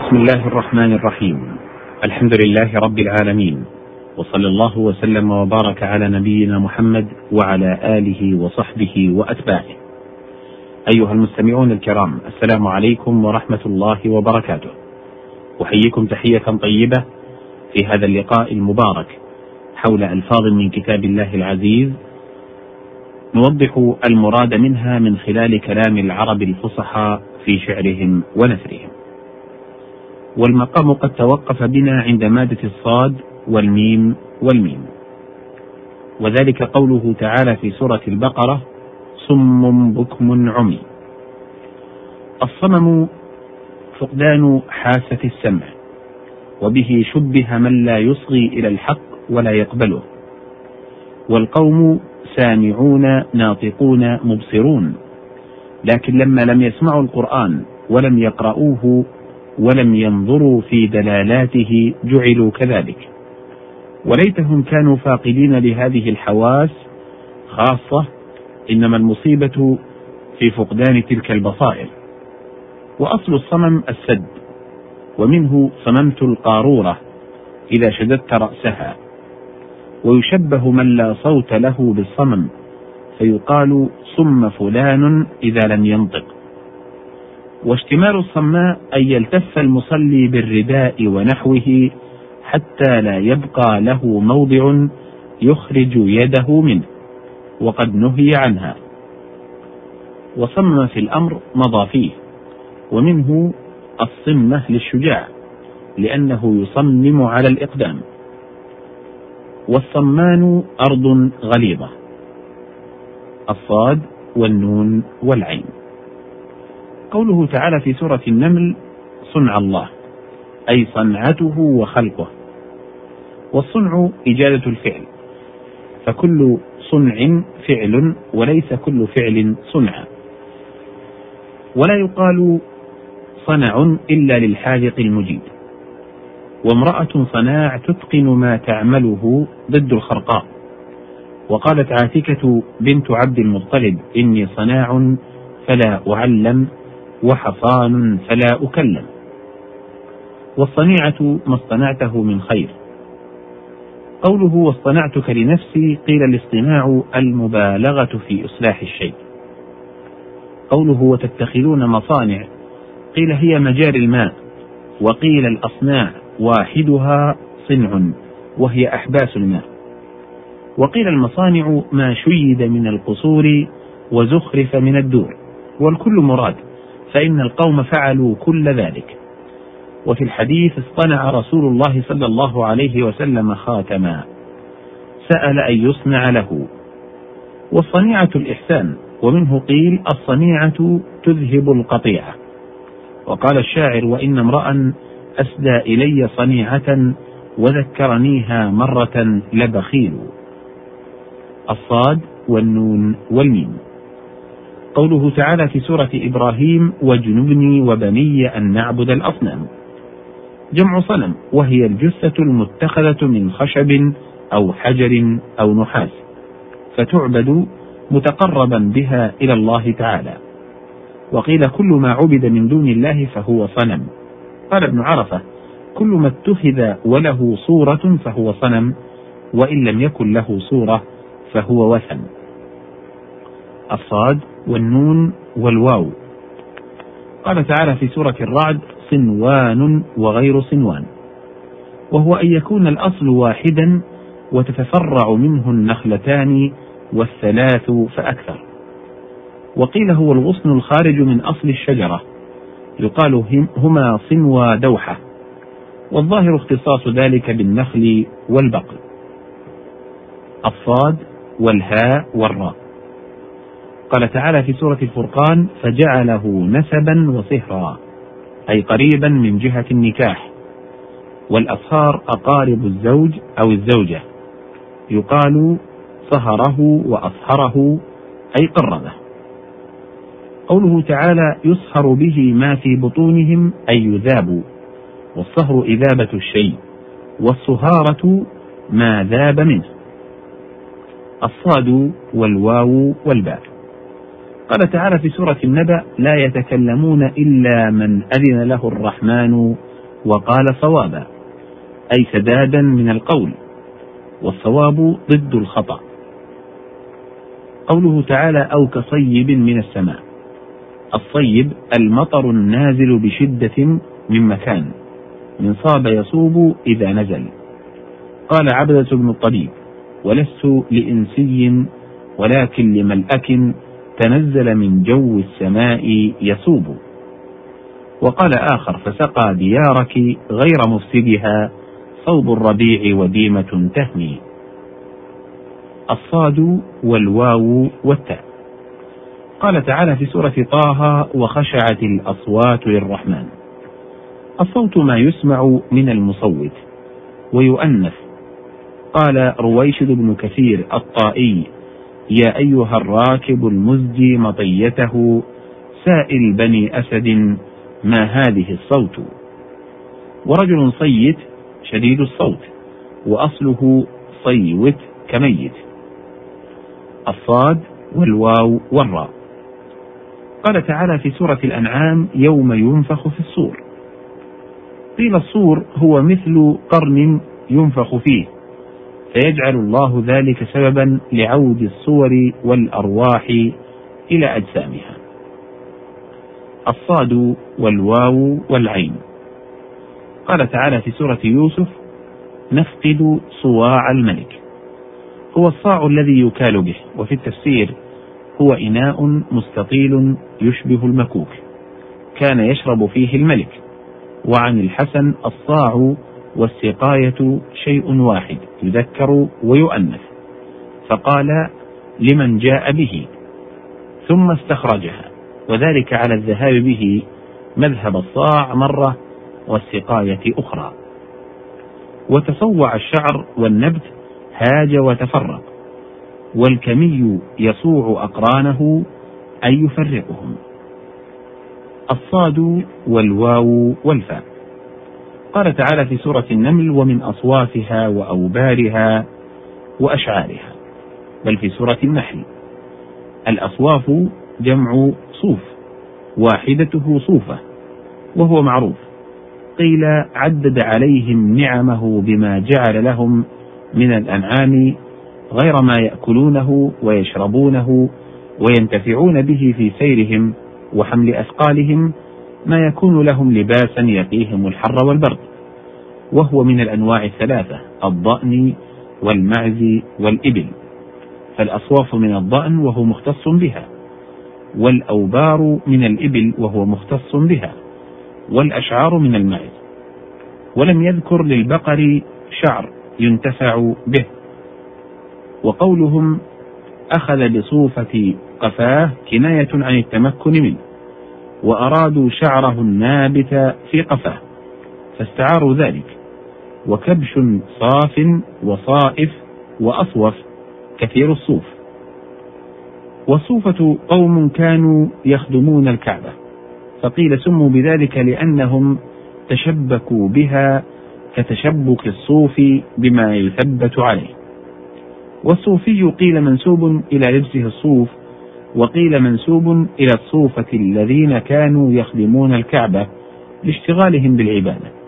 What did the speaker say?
بسم الله الرحمن الرحيم. الحمد لله رب العالمين. وصلى الله وسلم وبارك على نبينا محمد وعلى آله وصحبه وأتباعه. أيها المستمعون الكرام السلام عليكم ورحمة الله وبركاته. أحييكم تحية طيبة في هذا اللقاء المبارك حول ألفاظ من كتاب الله العزيز. نوضح المراد منها من خلال كلام العرب الفصحى في شعرهم ونثرهم. والمقام قد توقف بنا عند مادة الصاد والميم والميم. وذلك قوله تعالى في سورة البقرة صم بكم عمي. الصمم فقدان حاسة السمع وبه شبه من لا يصغي إلى الحق ولا يقبله. والقوم سامعون ناطقون مبصرون لكن لما لم يسمعوا القرآن ولم يقرؤوه ولم ينظروا في دلالاته جعلوا كذلك. وليتهم كانوا فاقدين لهذه الحواس خاصة إنما المصيبة في فقدان تلك البصائر. وأصل الصمم السد ومنه صممت القارورة إذا شددت رأسها. ويشبه من لا صوت له بالصمم فيقال صم فلان إذا لم ينطق. واشتمال الصماء أن يلتف المصلي بالرداء ونحوه حتى لا يبقى له موضع يخرج يده منه وقد نهي عنها. وصم في الأمر مضى فيه ومنه الصمة للشجاع لأنه يصمم على الإقدام. والصمان أرض غليظة الصاد والنون والعين. قوله تعالى في سورة النمل صنع الله أي صنعته وخلقه. والصنع إجادة الفعل فكل صنع فعل وليس كل فعل صنعا ولا يقال صنع إلا للحاذق المجيد وامرأة صناع تتقن ما تعمله ضد الخرقاء. وقالت عاتكة بنت عبد المطلب إني صناع فلا أعلم وحصان فلا أكلم. والصنيعة ما اصطنعته من خير. قوله واصطنعتك لنفسي قيل الاصطناع المبالغة في إصلاح الشيء. قوله وتتخذون مصانع قيل هي مجاري الماء وقيل الأصناع واحدها صنع وهي أحباس الماء. وقيل المصانع ما شيد من القصور وزخرف من الدور والكل مراد. فإن القوم فعلوا كل ذلك. وفي الحديث اصطنع رسول الله صلى الله عليه وسلم خاتما. سأل أن يصنع له. والصنيعة الإحسان ومنه قيل الصنيعة تذهب القطيعة. وقال الشاعر وإن امرأ أسدى إلي صنيعة وذكرنيها مرة لبخيل. الصاد والنون والميم. قوله تعالى في سورة إبراهيم واجنبني وبني أن نعبد الأصنام. جمع صنم وهي الجثة المتخذة من خشب أو حجر أو نحاس فتعبد متقربا بها إلى الله تعالى. وقيل كل ما عبد من دون الله فهو صنم. قال ابن عرفة كل ما اتخذ وله صورة فهو صنم وإن لم يكن له صورة فهو وثن. الصاد والنون والواو. قال تعالى في سورة الرعد صنوان وغير صنوان. وهو أن يكون الأصل واحدا وتتفرع منه النخلتان والثلاث فأكثر. وقيل هو الغصن الخارج من أصل الشجرة. يقال هما صنوى دوحة. والظاهر اختصاص ذلك بالنخل والبقل الصاد والهاء والراء. قال تعالى في سورة الفرقان فجعله نسبا وصهرا أي قريبا من جهة النكاح. والأصهار أقارب الزوج أو الزوجة. يقال صهره وأصهره أي قربه. قوله تعالى يصهر به ما في بطونهم أي يذاب. والصهر إذابة الشيء والصهارة ما ذاب منه. الصاد والواو والباء. قال تعالى في سورة النبأ لا يتكلمون إلا من أذن له الرحمن وقال صوابا. أي سدادا من القول والصواب ضد الخطأ. قوله تعالى أو كصيب من السماء. الصيب المطر النازل بشدة من مكان من صاب يصوب إذا نزل. قال عبدة بن الطبيب ولست لإنسي ولكن لملأك تنزل من جو السماء يصوب. وقال آخر فسقى ديارك غير مفسدها صوب الربيع وديمة تهمي الصاد والواو والتاء. قال تعالى في سورة طه وخشعت الأصوات للرحمن. الصوت ما يسمع من المصوت ويؤنث. قال رويشد بن كثير الطائي يا أيها الراكب المزجي مطيته سائل بني أسد ما هذه الصوت؟ ورجل صيت شديد الصوت وأصله صيوت كميت. الصاد والواو والراء. قال تعالى في سورة الأنعام يوم ينفخ في الصور. قيل الصور هو مثل قرن ينفخ فيه. فيجعل الله ذلك سببا لعود الصور والأرواح إلى أجسامها. الصاد والواو والعين. قال تعالى في سورة يوسف نفقد صواع الملك. هو الصاع الذي يكال به وفي التفسير هو إناء مستطيل يشبه المكوك. كان يشرب فيه الملك. وعن الحسن الصاع والسقاية شيء واحد يذكر ويؤنث. فقال لمن جاء به؟ ثم استخرجها. وذلك على الذهاب به مذهب الصاع مرة والسقاية أخرى. وتصوع الشعر والنبت هاج وتفرق والكمي يصوع أقرانه أي يفرقهم. الصاد والواو والفاء. قال تعالى في سورة النمل ومن أصوافها وأوبارها وأشعارها بل في سورة النحل. الأصواف جمع صوف واحدته صوفة وهو معروف. قيل عدد عليهم نعمه بما جعل لهم من الأنعام غير ما يأكلونه ويشربونه وينتفعون به في سيرهم وحمل أثقالهم ما يكون لهم لباسا يقيهم الحر والبرد وهو من الأنواع الثلاثة الضأن والمعز والإبل. فالأصواف من الضأن وهو مختص بها والأوبار من الإبل وهو مختص بها والأشعار من المعز. ولم يذكر للبقر شعر ينتفع به. وقولهم أخذ بصوفة قفاه كناية عن التمكن منه. وأرادوا شعره النابت في قفاه فاستعاروا ذلك وكبش صاف وصائف وأصوف كثير الصوف. والصوفة قوم كانوا يخدمون الكعبة فقيل سموا بذلك لأنهم تشبكوا بها كتشبك الصوف بما يثبت عليه. والصوفي قيل منسوب إلى لبسه الصوف وقيل منسوب إلى الصوفة الذين كانوا يخدمون الكعبة لاشتغالهم بالعبادة.